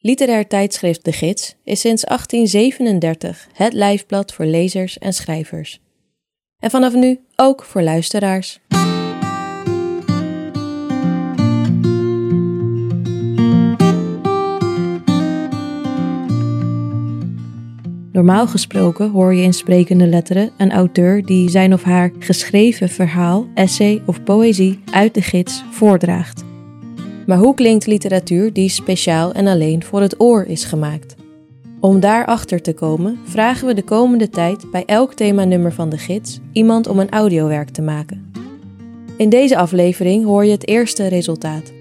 Literair tijdschrift De Gids is sinds 1837 het lijfblad voor lezers en schrijvers. En vanaf nu ook voor luisteraars. Normaal gesproken hoor je in sprekende letteren een auteur die zijn of haar geschreven verhaal, essay of poëzie uit de gids voordraagt. Maar hoe klinkt literatuur die speciaal en alleen voor het oor is gemaakt? Om daarachter te komen, vragen we de komende tijd bij elk themanummer van de gids iemand om een audiowerk te maken. In deze aflevering hoor je het eerste resultaat.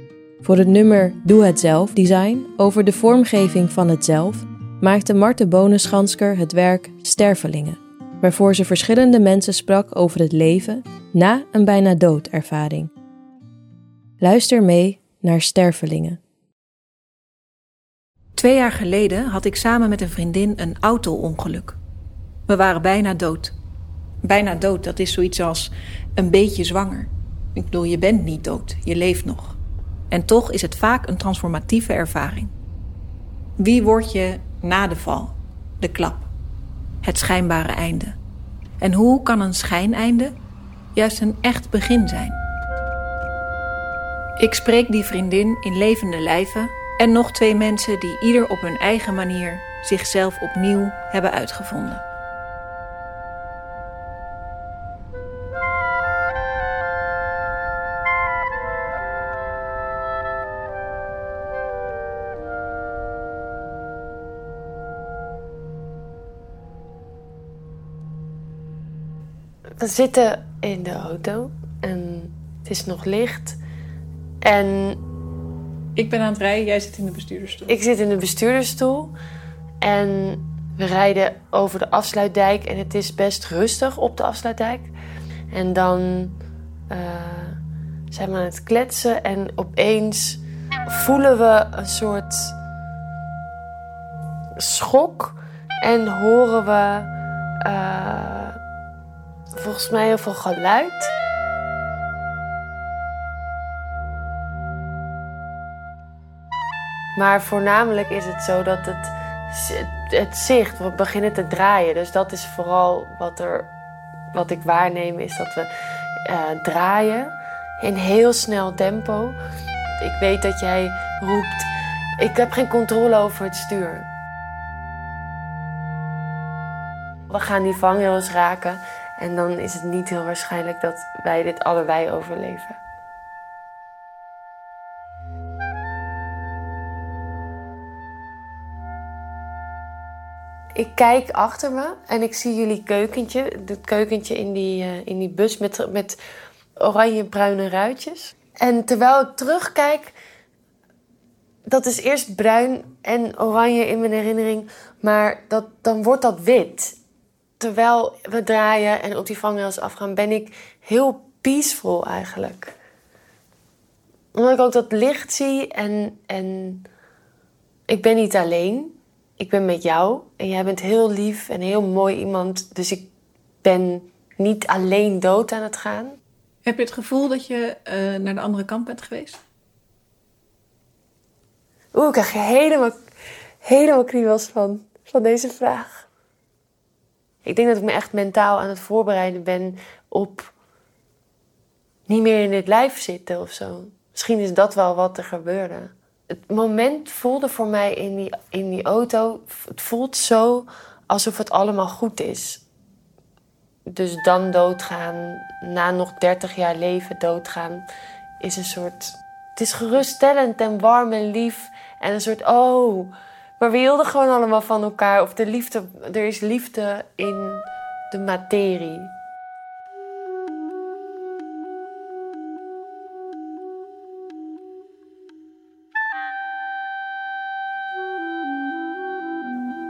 Voor het nummer Doe het zelf design over de vormgeving van het zelf maakte Marte Bonenschansker het werk Stervelingen, waarvoor ze verschillende mensen sprak over het leven na een bijna doodervaring. Luister mee naar Stervelingen. Twee jaar geleden had ik samen met een vriendin een auto-ongeluk. We waren bijna dood. Bijna dood, dat is zoiets als een beetje zwanger. Ik bedoel, je bent niet dood, je leeft nog. En toch is het vaak een transformatieve ervaring. Wie word je na de val, de klap, het schijnbare einde? En hoe kan een schijneinde juist een echt begin zijn? Ik spreek die vriendin in levende lijven en nog twee mensen die ieder op hun eigen manier zichzelf opnieuw hebben uitgevonden. We zitten in de auto en het is nog licht. En Ik ben aan het rijden, jij zit in de bestuurdersstoel. ik zit in de bestuurdersstoel. En we rijden over de afsluitdijk. En het is best rustig op de afsluitdijk. En dan eh, zijn we aan het kletsen. En opeens voelen we een soort schok. En horen we eh, volgens mij heel veel geluid. Maar voornamelijk is het zo dat het, het zicht, we beginnen te draaien. Dus dat is vooral wat, er, wat ik waarneem, is dat we eh, draaien in heel snel tempo. Ik weet dat jij roept, ik heb geen controle over het stuur. We gaan die vangrails raken en dan is het niet heel waarschijnlijk dat wij dit allebei overleven. Ik kijk achter me en ik zie jullie keukentje. Het keukentje in die, eh, in die bus met, met oranje-bruine ruitjes. En terwijl ik terugkijk, dat is eerst bruin en oranje in mijn herinnering. Maar dat, dan wordt dat wit. Terwijl we draaien en op die vangrails afgaan, ben ik heel peaceful eigenlijk. Omdat ik ook dat licht zie en, en ik ben niet alleen ik ben met jou en jij bent heel lief en heel mooi iemand. Dus ik ben niet alleen dood aan het gaan. Heb je het gevoel dat je eh, naar de andere kant bent geweest? Oeh, ik krijg helemaal, helemaal kriebels van, van deze vraag. Ik denk dat ik me echt mentaal aan het voorbereiden ben op niet meer in dit lijf zitten of zo. Misschien is dat wel wat er gebeurde het moment voelde voor mij in die, in die auto, het voelt zo alsof het allemaal goed is. Dus dan doodgaan, na nog 30 jaar leven doodgaan, is een soort. Het is geruststellend en warm en lief. En een soort, oh, maar we hielden gewoon allemaal van elkaar. Of de liefde, er is liefde in de materie.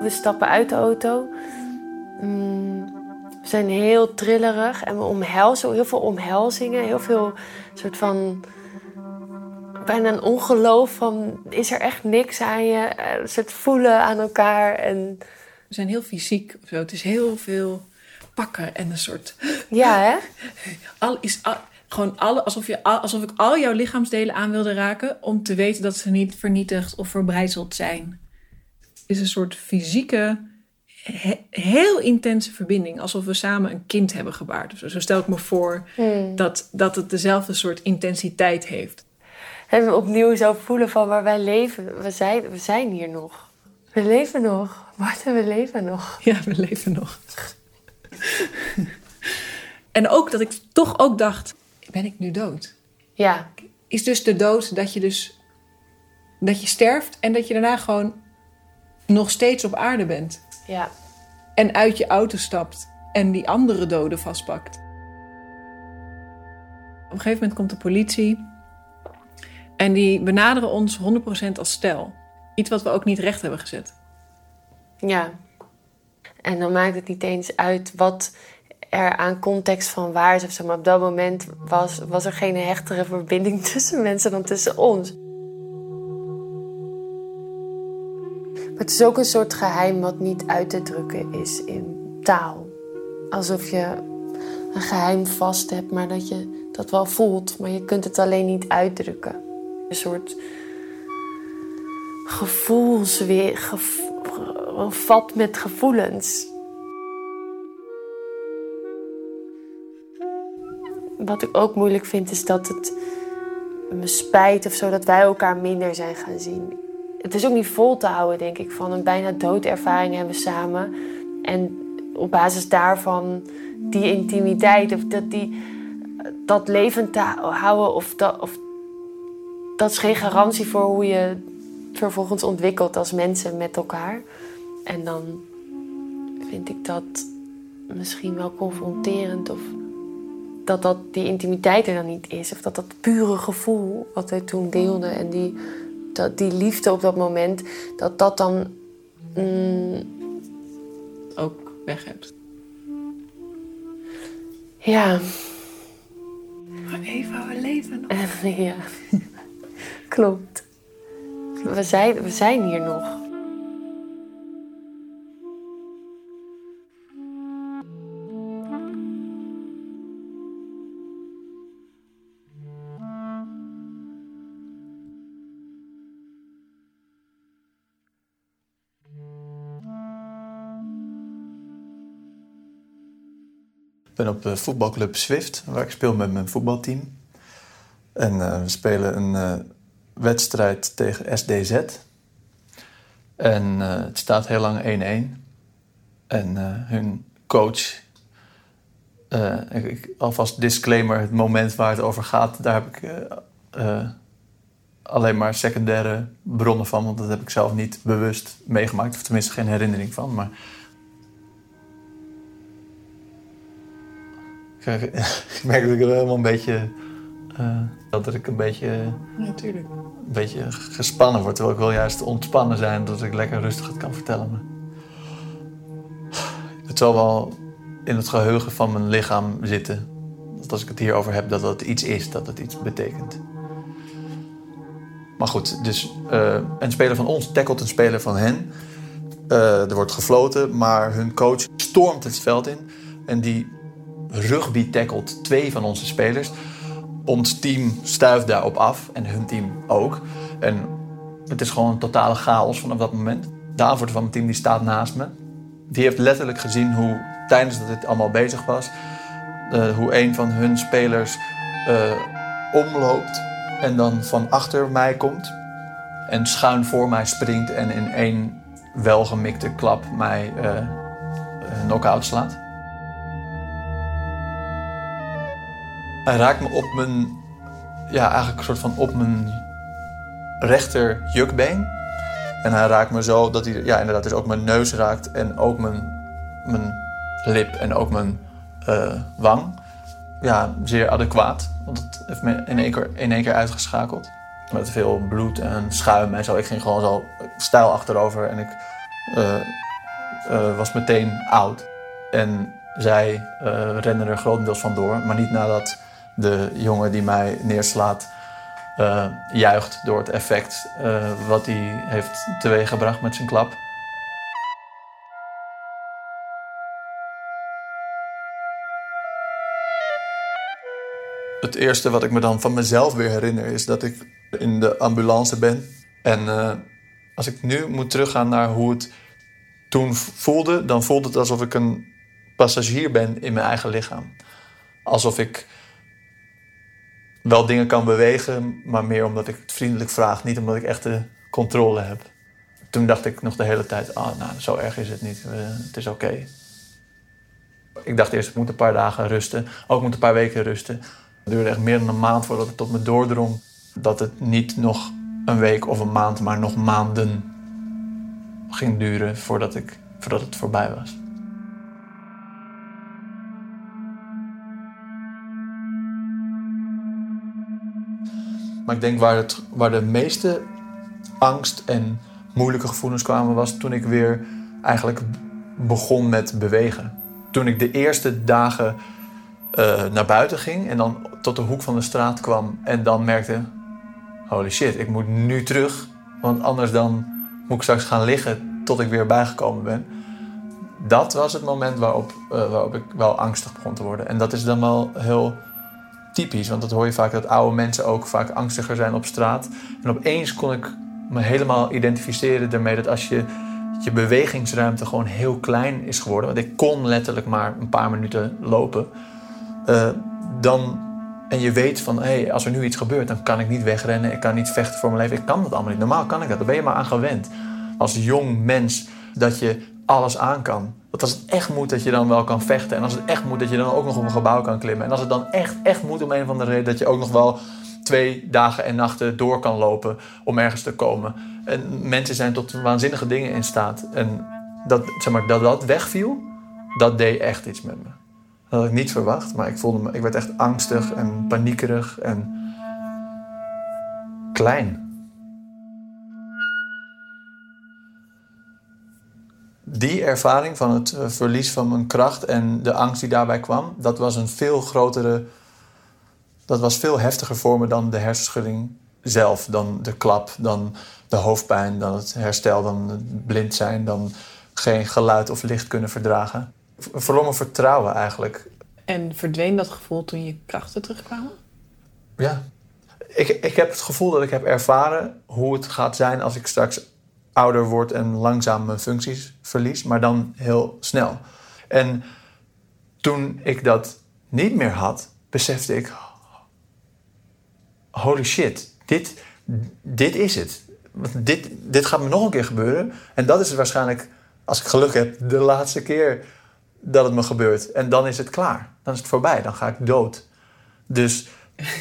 We stappen uit de auto. Mm, we zijn heel trillerig en we omhelzen, heel veel omhelzingen, heel veel soort van bijna een ongeloof van is er echt niks aan je, een soort voelen aan elkaar en We zijn heel fysiek of zo. Het is heel veel pakken en een soort. ja hè. Al is, al- Gewoon alle, alsof, je, alsof ik al jouw lichaamsdelen aan wilde raken om te weten dat ze niet vernietigd of verbrijzeld zijn. Is een soort fysieke, heel intense verbinding. Alsof we samen een kind hebben gebaard. Zo, zo stel ik me voor Hmm. dat, dat het dezelfde soort intensiteit heeft. En we opnieuw zo voelen van waar wij leven. We zijn, we zijn hier nog. We leven nog. Marten, we leven nog. Ja, we leven nog. en ook dat ik toch ook dacht, ben ik nu dood? Ja, Is dus de dood dat je dus dat je sterft en dat je daarna gewoon nog steeds op aarde bent ja. en uit je auto stapt en die andere doden vastpakt. Op een gegeven moment komt de politie en die benaderen ons 100% als stel. Iets wat we ook niet recht hebben gezet. Ja. En dan maakt het niet eens uit wat er aan context van waar is of zo. Maar op dat moment was, was er geen hechtere verbinding tussen mensen dan tussen ons. Het is ook een soort geheim wat niet uit te drukken is in taal. Alsof je een geheim vast hebt, maar dat je dat wel voelt, maar je kunt het alleen niet uitdrukken. Een soort gevoelsweer, gev- een vat met gevoelens. Wat ik ook moeilijk vind is dat het me spijt of zo dat wij elkaar minder zijn gaan zien. Het is ook niet vol te houden, denk ik, van een bijna doodervaring hebben samen. En op basis daarvan die intimiteit of dat, die, dat levend te houden of dat, of dat is geen garantie voor hoe je vervolgens ontwikkelt als mensen met elkaar. En dan vind ik dat misschien wel confronterend of dat, dat die intimiteit er dan niet is. Of dat dat pure gevoel wat wij toen deelden en die, dat, die liefde op dat moment, dat dat dan... mm, Ook weg hebt. ja, Maar Eva, we leven nog. En, ja, klopt. We zijn, we zijn hier nog. Ben op de voetbalclub Swift, waar ik speel met mijn voetbalteam. En eh, we spelen een eh, wedstrijd tegen SDZ. En eh, het staat heel lang 1-1. En hun coach, alvast disclaimer, het moment waar het over gaat, daar heb ik alleen maar secundaire bronnen van, want dat heb ik zelf niet bewust meegemaakt, of tenminste geen herinnering van. Maar Ik merk dat ik er helemaal een beetje. eh, dat ik een beetje, Natuurlijk. een beetje gespannen word. Terwijl ik wil juist ontspannen zijn, dat ik lekker rustig het kan vertellen. Maar het zal wel in het geheugen van mijn lichaam zitten. Dat als ik het hierover heb, dat dat iets is, dat het iets betekent. Maar goed, dus eh, een speler van ons tackelt een speler van hen. Eh, er wordt gefloten, maar hun coach stormt het veld in. En die rugby tackelt twee van onze spelers. Ons team stuift daarop af en hun team ook. En het is gewoon een totale chaos vanaf dat moment. De van mijn team die staat naast me. Die heeft letterlijk gezien hoe tijdens dat dit allemaal bezig was... eh, hoe een van hun spelers eh, omloopt en dan van achter mij komt... en schuin voor mij springt en in één welgemikte klap mij eh eh, knock-out slaat. Hij raakt me op mijn, ja, eigenlijk een soort van op mijn rechter jukbeen. En hij raakt me zo dat hij, ja, inderdaad, dus ook mijn neus raakt en ook mijn, mijn lip en ook mijn eh, wang. Ja, zeer adequaat, want het heeft me in één keer, in één keer uitgeschakeld. Met veel bloed en schuim en zo. Ik ging gewoon zo stijl achterover en ik eh, eh, was meteen oud. En zij renden er grotendeels vandoor, maar niet nadat de jongen die mij neerslaat eh, juicht door het effect eh, wat hij heeft teweeggebracht met zijn klap. Het eerste wat ik me dan van mezelf weer herinner is dat ik in de ambulance ben. En eh, als ik nu moet teruggaan naar hoe het toen voelde, dan voelt het alsof ik een passagier ben in mijn eigen lichaam. Alsof ik wel dingen kan bewegen, maar meer omdat ik het vriendelijk vraag, niet omdat ik echt de controle heb. Toen dacht ik nog de hele tijd, ah, nou, zo erg is het niet, Eh, het is oké. Ik dacht eerst, ik moet een paar dagen rusten, ook moet een paar weken rusten. Het duurde echt meer dan een maand voordat het tot me doordrong dat het niet nog een week of een maand, maar nog maanden ging duren voordat, ik, voordat het voorbij was. Maar ik denk waar, het, waar de meeste angst en moeilijke gevoelens kwamen, was toen ik weer eigenlijk begon met bewegen. Toen ik de eerste dagen eh, naar buiten ging en dan tot de hoek van de straat kwam en dan merkte: holy shit, ik moet nu terug, want anders dan moet ik straks gaan liggen tot ik weer bijgekomen ben. Dat was het moment waarop, eh, waarop ik wel angstig begon te worden. En dat is dan wel heel typisch, want dat hoor je vaak dat oude mensen ook vaak angstiger zijn op straat. En opeens kon ik me helemaal identificeren ermee dat als je je bewegingsruimte gewoon heel klein is geworden, want ik kon letterlijk maar een paar minuten lopen, eh, dan en je weet van, hé, hey, als er nu iets gebeurt, dan kan ik niet wegrennen, ik kan niet vechten voor mijn leven, ik kan dat allemaal niet. Normaal kan ik dat, daar ben je maar aan gewend. Als jong mens dat je alles aan kan. Dat als het echt moet, dat je dan wel kan vechten. En als het echt moet, dat je dan ook nog op een gebouw kan klimmen. En als het dan echt, echt moet om een of andere reden, dat je ook nog wel twee dagen en nachten door kan lopen om ergens te komen. En mensen zijn tot waanzinnige dingen in staat. En dat, zeg maar, dat dat wegviel, dat deed echt iets met me. Dat had ik niet verwacht, maar ik voelde me, ik werd echt angstig en paniekerig en klein. Die ervaring van het eh, verlies van mijn kracht en de angst die daarbij kwam, dat was een veel grotere, dat was veel heftiger voor me dan de hersenschudding zelf, dan de klap, dan de hoofdpijn, dan het herstel, dan het blind zijn, dan geen geluid of licht kunnen verdragen. Verloor mijn vertrouwen eigenlijk En verdween dat gevoel toen je krachten terugkwamen? Ja. Ik, ik heb het gevoel dat ik heb ervaren hoe het gaat zijn als ik straks ouder word en langzaam mijn functies verlies, maar dan heel snel. En toen ik dat niet meer had, besefte ik: holy shit, dit, dit is het. Want Dit, dit gaat me nog een keer gebeuren. En dat is waarschijnlijk, als ik geluk heb, de laatste keer dat het me gebeurt. En dan is het klaar. Dan is het voorbij. Dan ga ik dood. Dus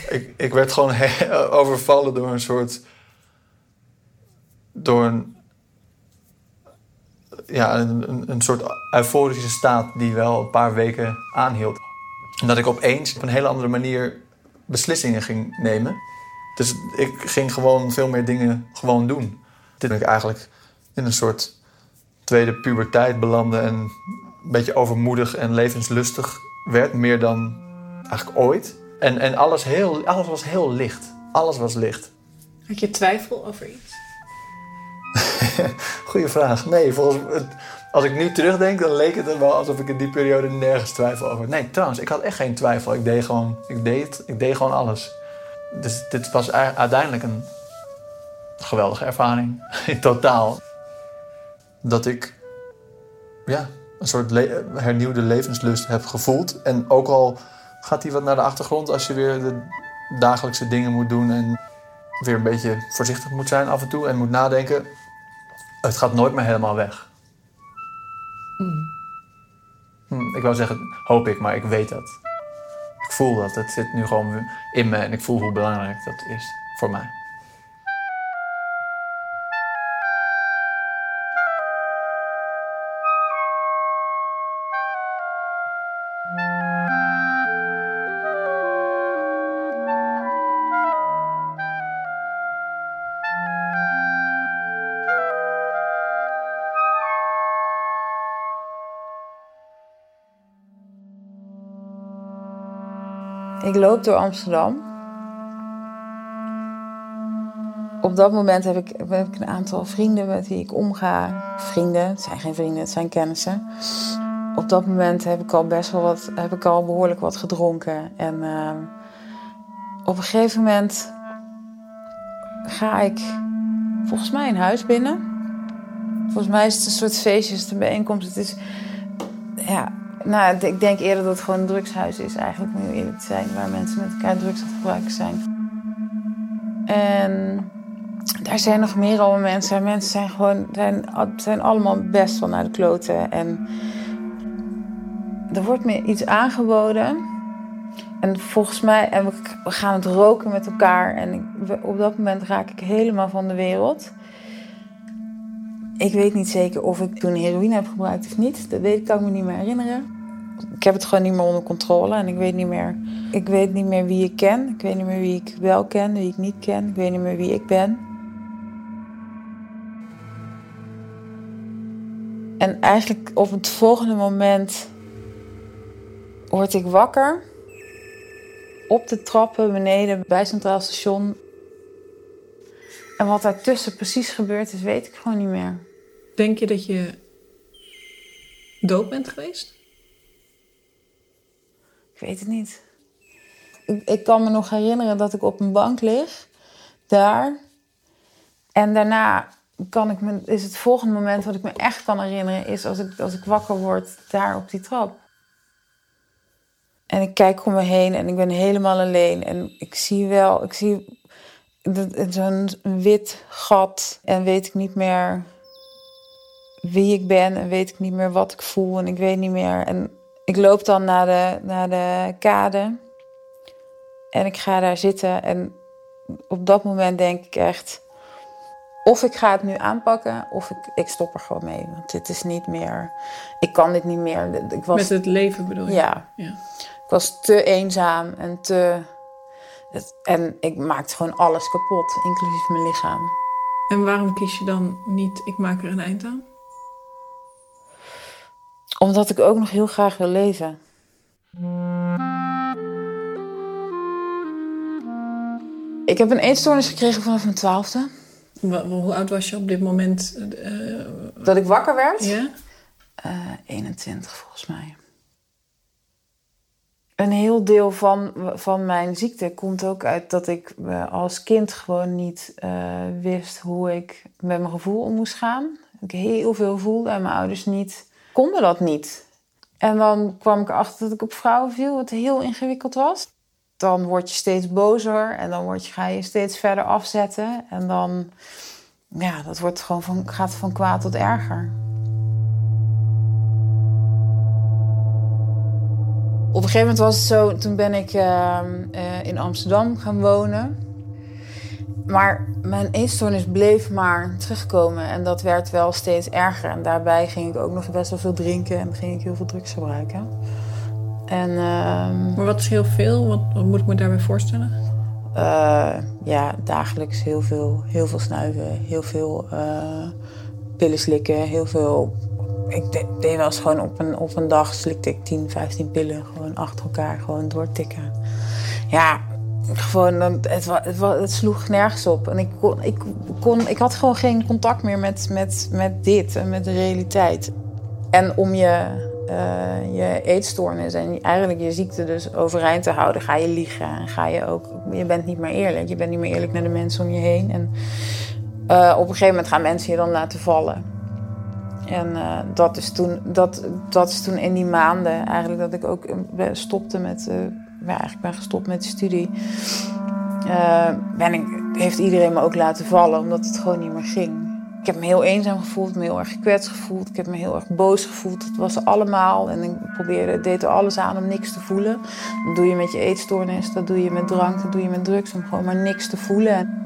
ik, ik werd gewoon overvallen door een soort. door een. Ja, een, een, soort euforische staat die wel een paar weken aanhield. En dat ik opeens op een hele andere manier beslissingen ging nemen. Dus ik ging gewoon veel meer dingen gewoon doen. Dit ben ik eigenlijk in een soort tweede puberteit belandde en een beetje overmoedig en levenslustig werd, meer dan eigenlijk ooit. En, en alles, heel, alles was heel licht. Alles was licht. Had je twijfel over iets? Goeie vraag. Nee, volgens het- als ik nu terugdenk, dan leek het er wel alsof ik in die periode nergens twijfel over. Nee, trouwens, ik had echt geen twijfel. Ik deed gewoon, ik deed, ik deed gewoon alles. Dus dit was uiteindelijk een geweldige ervaring. In totaal. Dat ik ja, een soort hernieuwde levenslust heb gevoeld. En ook al gaat die wat naar de achtergrond als je weer de dagelijkse dingen moet doen en weer een beetje voorzichtig moet zijn af en toe en moet nadenken. Het gaat nooit meer helemaal weg. Hm, ik wou zeggen, hoop ik, maar ik weet dat. Ik voel dat. Het zit nu gewoon in me en ik voel hoe belangrijk dat is voor mij. Ik loop door Amsterdam. Op dat moment heb ik, ik een aantal vrienden met wie ik omga. Vrienden, het zijn geen vrienden, het zijn kennissen. Op dat moment heb ik al best wel wat, heb ik al behoorlijk wat gedronken. En ehm, Op een gegeven moment ga ik volgens mij een huis binnen. Volgens mij is het een soort feestje, het een bijeenkomst. Het is, ja, nou, ik denk eerder dat het gewoon een drugshuis is, eigenlijk, om heel eerlijk te zijn, waar mensen met elkaar drugs aan gebruiken zijn. En daar zijn nog meer allemaal mensen. Mensen zijn gewoon, zijn, zijn allemaal best wel naar de kloten. En er wordt me iets aangeboden. En volgens mij, en we, gaan het roken met elkaar. En op dat moment raak ik helemaal van de wereld. Ik weet niet zeker of ik toen heroïne heb gebruikt of niet. Dat weet ik, kan ik me niet meer herinneren. Ik heb het gewoon niet meer onder controle en ik weet niet meer, ik weet niet meer wie ik ken. Ik weet niet meer wie ik wel ken, wie ik niet ken. Ik weet niet meer wie ik ben. En eigenlijk op het volgende moment word ik wakker. Op de trappen beneden bij Centraal Station. En wat daartussen precies gebeurd is, weet ik gewoon niet meer. Denk je dat je dood bent geweest? Ik weet het niet. Ik, kan me nog herinneren dat ik op een bank lig, daar. En daarna kan ik me, is het volgende moment wat ik me echt kan herinneren, is als ik, als ik wakker word daar op die trap. En ik kijk om me heen en ik ben helemaal alleen. En ik zie wel, ik zie zo'n wit gat en weet ik niet meer wie ik ben en weet ik niet meer wat ik voel en ik weet niet meer. En ik loop dan naar de, naar de kade en ik ga daar zitten en op dat moment denk ik echt of ik ga het nu aanpakken of ik, ik stop er gewoon mee. Want dit is niet meer, ik kan dit niet meer. Ik was, Met het leven bedoel je? Ja. ja. Ik was te eenzaam en te. En ik maakte gewoon alles kapot, inclusief mijn lichaam. En waarom kies je dan niet, ik maak er een eind aan? Omdat ik ook nog heel graag wil leven. Ik heb een eetstoornis gekregen vanaf mijn twaalfde. Hoe oud was je op dit moment? Uh, dat ik wakker werd? Ja? Uh, 21 volgens mij. Een heel deel van, van mijn ziekte komt ook uit dat ik uh, als kind gewoon niet wist hoe ik met mijn gevoel om moest gaan. Ik heel veel voelde en mijn ouders niet konden dat niet. En dan kwam ik erachter dat ik op vrouwen viel, wat heel ingewikkeld was. Dan word je steeds bozer en dan word je, ga je steeds verder afzetten. En dan, ja, dat wordt gewoon van, gaat van kwaad tot erger. Op een gegeven moment was het zo, toen ben ik uh, uh, in Amsterdam gaan wonen. Maar mijn eetstoornis bleef maar terugkomen en dat werd wel steeds erger. En daarbij ging ik ook nog best wel veel drinken en ging ik heel veel drugs gebruiken. En, uh, maar wat is heel veel? Wat, wat moet ik me daarbij voorstellen? Uh, ja, dagelijks heel veel, heel veel snuiven, heel veel uh, pillen slikken, heel veel. Ik deed, deed wel eens gewoon op een, op een dag slikte ik 10, 15 pillen gewoon achter elkaar, gewoon doortikken. Ja, gewoon, het, het, het, sloeg nergens op. En ik, kon, ik, kon, ik had gewoon geen contact meer met, met, met dit en met de realiteit. En om je, uh, je eetstoornis en eigenlijk je ziekte dus overeind te houden, ga je liegen. En ga je ook, je bent niet meer eerlijk. Je bent niet meer eerlijk naar de mensen om je heen. En uh, op een gegeven moment gaan mensen je dan laten vallen. En uh, dat, is toen, dat, dat is toen in die maanden eigenlijk dat ik ook stopte met ja, eigenlijk ben gestopt met de studie, uh, ben ik, heeft iedereen me ook laten vallen, omdat het gewoon niet meer ging. Ik heb me heel eenzaam gevoeld, me heel erg gekwetst gevoeld. Ik heb me heel erg boos gevoeld. Het was allemaal. En ik probeerde, deed er alles aan om niks te voelen. Dat doe je met je eetstoornis, dat doe je met drank, dat doe je met drugs. Om gewoon maar niks te voelen.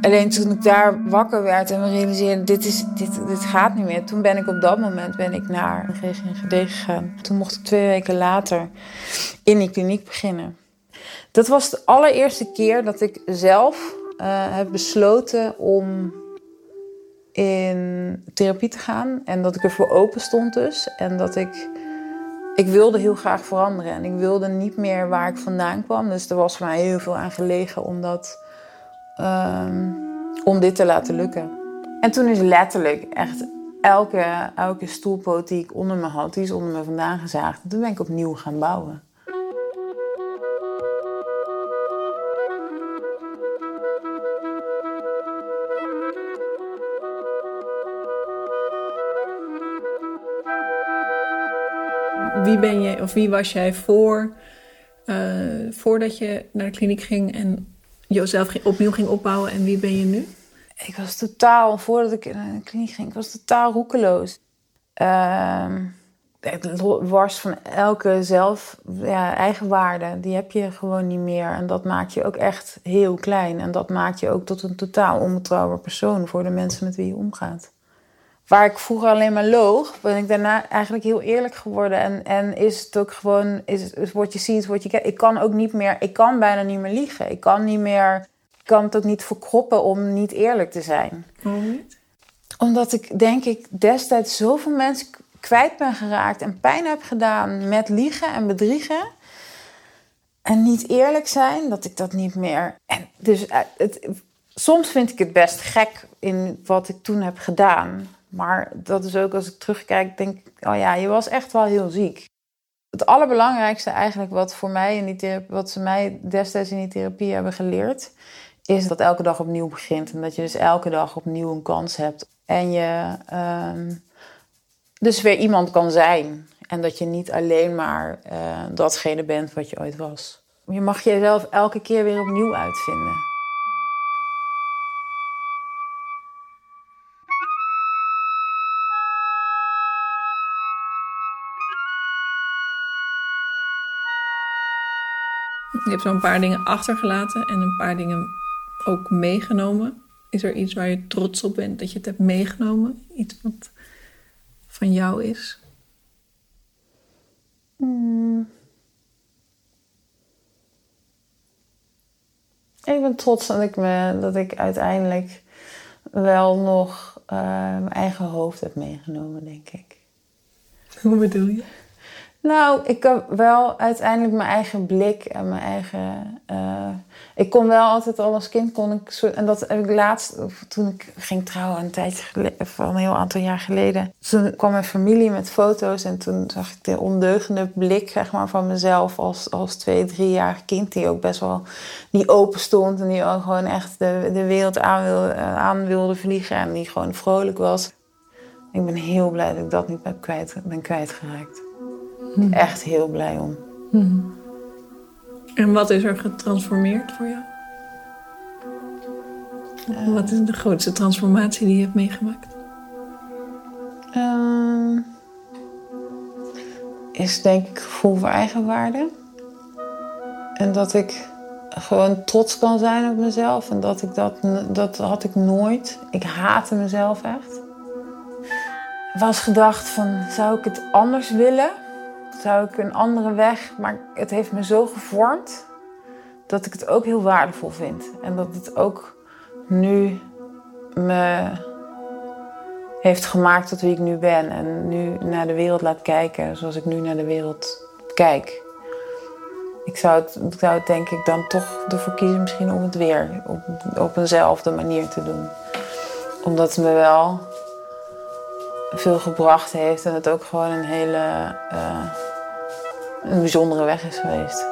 Alleen toen ik daar wakker werd en me realiseerde, dit, is, dit, dit gaat niet meer. Toen ben ik op dat moment ben ik naar GGD gegaan. Toen mocht ik twee weken later in die kliniek beginnen. Dat was de allereerste keer dat ik zelf uh, heb besloten om in therapie te gaan. En dat ik ervoor open stond dus. En dat ik... Ik wilde heel graag veranderen. En ik wilde niet meer waar ik vandaan kwam. Dus er was voor mij heel veel aan gelegen om dat Ehm, om dit te laten lukken. En toen is letterlijk echt elke, elke stoelpoot die ik onder me had, die is onder me vandaan gezaagd. Toen ben ik opnieuw gaan bouwen. wie ben je of wie was jij voor, eh, voordat je naar de kliniek ging en jezelf opnieuw ging opbouwen en wie ben je nu? Ik was totaal, voordat ik naar de kliniek ging, ik was totaal roekeloos. Uh, worst van elke zelf, ja, eigenwaarde, die heb je gewoon niet meer. En dat maakt je ook echt heel klein. En dat maakt je ook tot een totaal onbetrouwbaar persoon voor de mensen met wie je omgaat. Waar ik vroeger alleen maar loog, ben ik daarna eigenlijk heel eerlijk geworden. En, en is het ook gewoon, is, is wat je ziet, wat je. Ik kan ook niet meer, ik kan bijna niet meer liegen. Ik kan niet meer, ik kan het ook niet verkroppen om niet eerlijk te zijn. Waarom niet? Omdat ik denk ik destijds zoveel mensen kwijt ben geraakt en pijn heb gedaan met liegen en bedriegen. En niet eerlijk zijn, dat ik dat niet meer. En dus eh, het, soms vind ik het best gek in wat ik toen heb gedaan. Maar dat is ook als ik terugkijk, denk ik, oh ja, je was echt wel heel ziek. Het allerbelangrijkste eigenlijk wat voor mij in die therapie, wat ze mij destijds in die therapie hebben geleerd, is dat elke dag opnieuw begint. En dat je dus elke dag opnieuw een kans hebt. En je ehm, dus weer iemand kan zijn. En dat je niet alleen maar uh, datgene bent wat je ooit was. Je mag jezelf elke keer weer opnieuw uitvinden. Je hebt zo'n paar dingen achtergelaten en een paar dingen ook meegenomen. Is er iets waar je trots op bent dat je het hebt meegenomen? Iets wat van jou is? Hmm. Ik ben trots dat ik, me, dat ik uiteindelijk wel nog uh, mijn eigen hoofd heb meegenomen, denk ik. Hoe bedoel je? Nou, ik heb wel uiteindelijk mijn eigen blik en mijn eigen. Uh, ik kon wel altijd al als kind kon ik en dat heb ik laatst toen ik ging trouwen een tijdje geleden, van een heel aantal jaar geleden. Toen kwam mijn familie met foto's en toen zag ik de ondeugende blik zeg maar van mezelf als als twee driejarig kind die ook best wel niet open stond en die ook gewoon echt de, de wereld aan, wil, eh, aan wilde vliegen en die gewoon vrolijk was. Ik ben heel blij dat ik dat niet ben, kwijt, ben kwijtgeraakt. Hmm. Echt heel blij om. Hmm. En wat is er getransformeerd voor jou? Uh, wat is de grootste transformatie die je hebt meegemaakt? Uh, is denk ik gevoel voor eigenwaarde. En dat ik gewoon trots kan zijn op mezelf. En dat ik dat, dat had ik nooit. Ik haatte mezelf echt. Ik was gedacht van, zou ik het anders willen? Zou ik een andere weg, maar het heeft me zo gevormd dat ik het ook heel waardevol vind. En dat het ook nu me heeft gemaakt tot wie ik nu ben. En nu naar de wereld laat kijken zoals ik nu naar de wereld kijk. Ik zou het, ik zou denk ik dan toch ervoor kiezen misschien om het weer op, op eenzelfde manier te doen. Omdat het me wel veel gebracht heeft en het ook gewoon een hele uh, een bijzondere weg is geweest.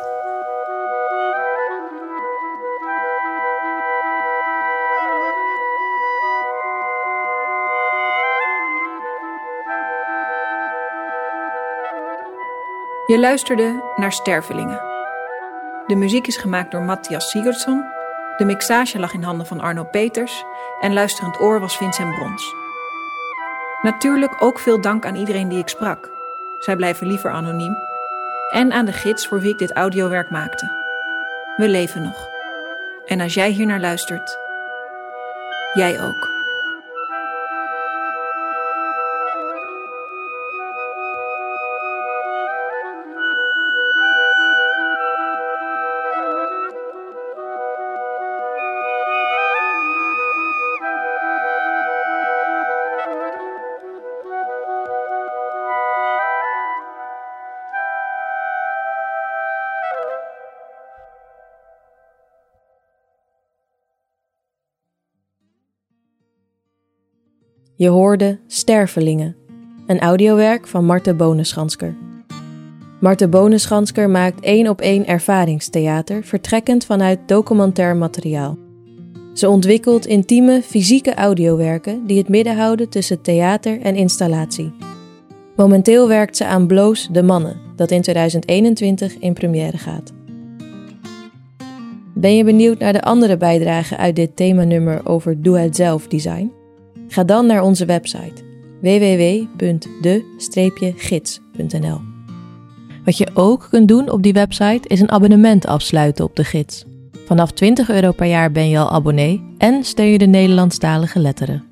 Je luisterde naar Stervelingen. De muziek is gemaakt door Matthias Sigurdsson. De mixage lag in handen van Arno Peters. En luisterend oor was Vincent Brons. Natuurlijk ook veel dank aan iedereen die ik sprak. Zij blijven liever anoniem. En aan de gids voor wie ik dit audiowerk maakte. We leven nog. En als jij hier naar luistert, jij ook. Je hoorde Stervelingen, een audiowerk van Marte Bonenschansker. Marte Bonenschansker maakt één op één ervaringstheater vertrekkend vanuit documentair materiaal. Ze ontwikkelt intieme fysieke audiowerken die het midden houden tussen theater en installatie. Momenteel werkt ze aan Bloos de Mannen, dat in 2021 in première gaat. Ben je benieuwd naar de andere bijdragen uit dit themanummer over doe-het-zelf design? Ga dan naar onze website www.de-gids.nl. Wat je ook kunt doen op die website is een abonnement afsluiten op de gids. Vanaf 20 euro per jaar ben je al abonnee en steun je de Nederlandstalige letteren.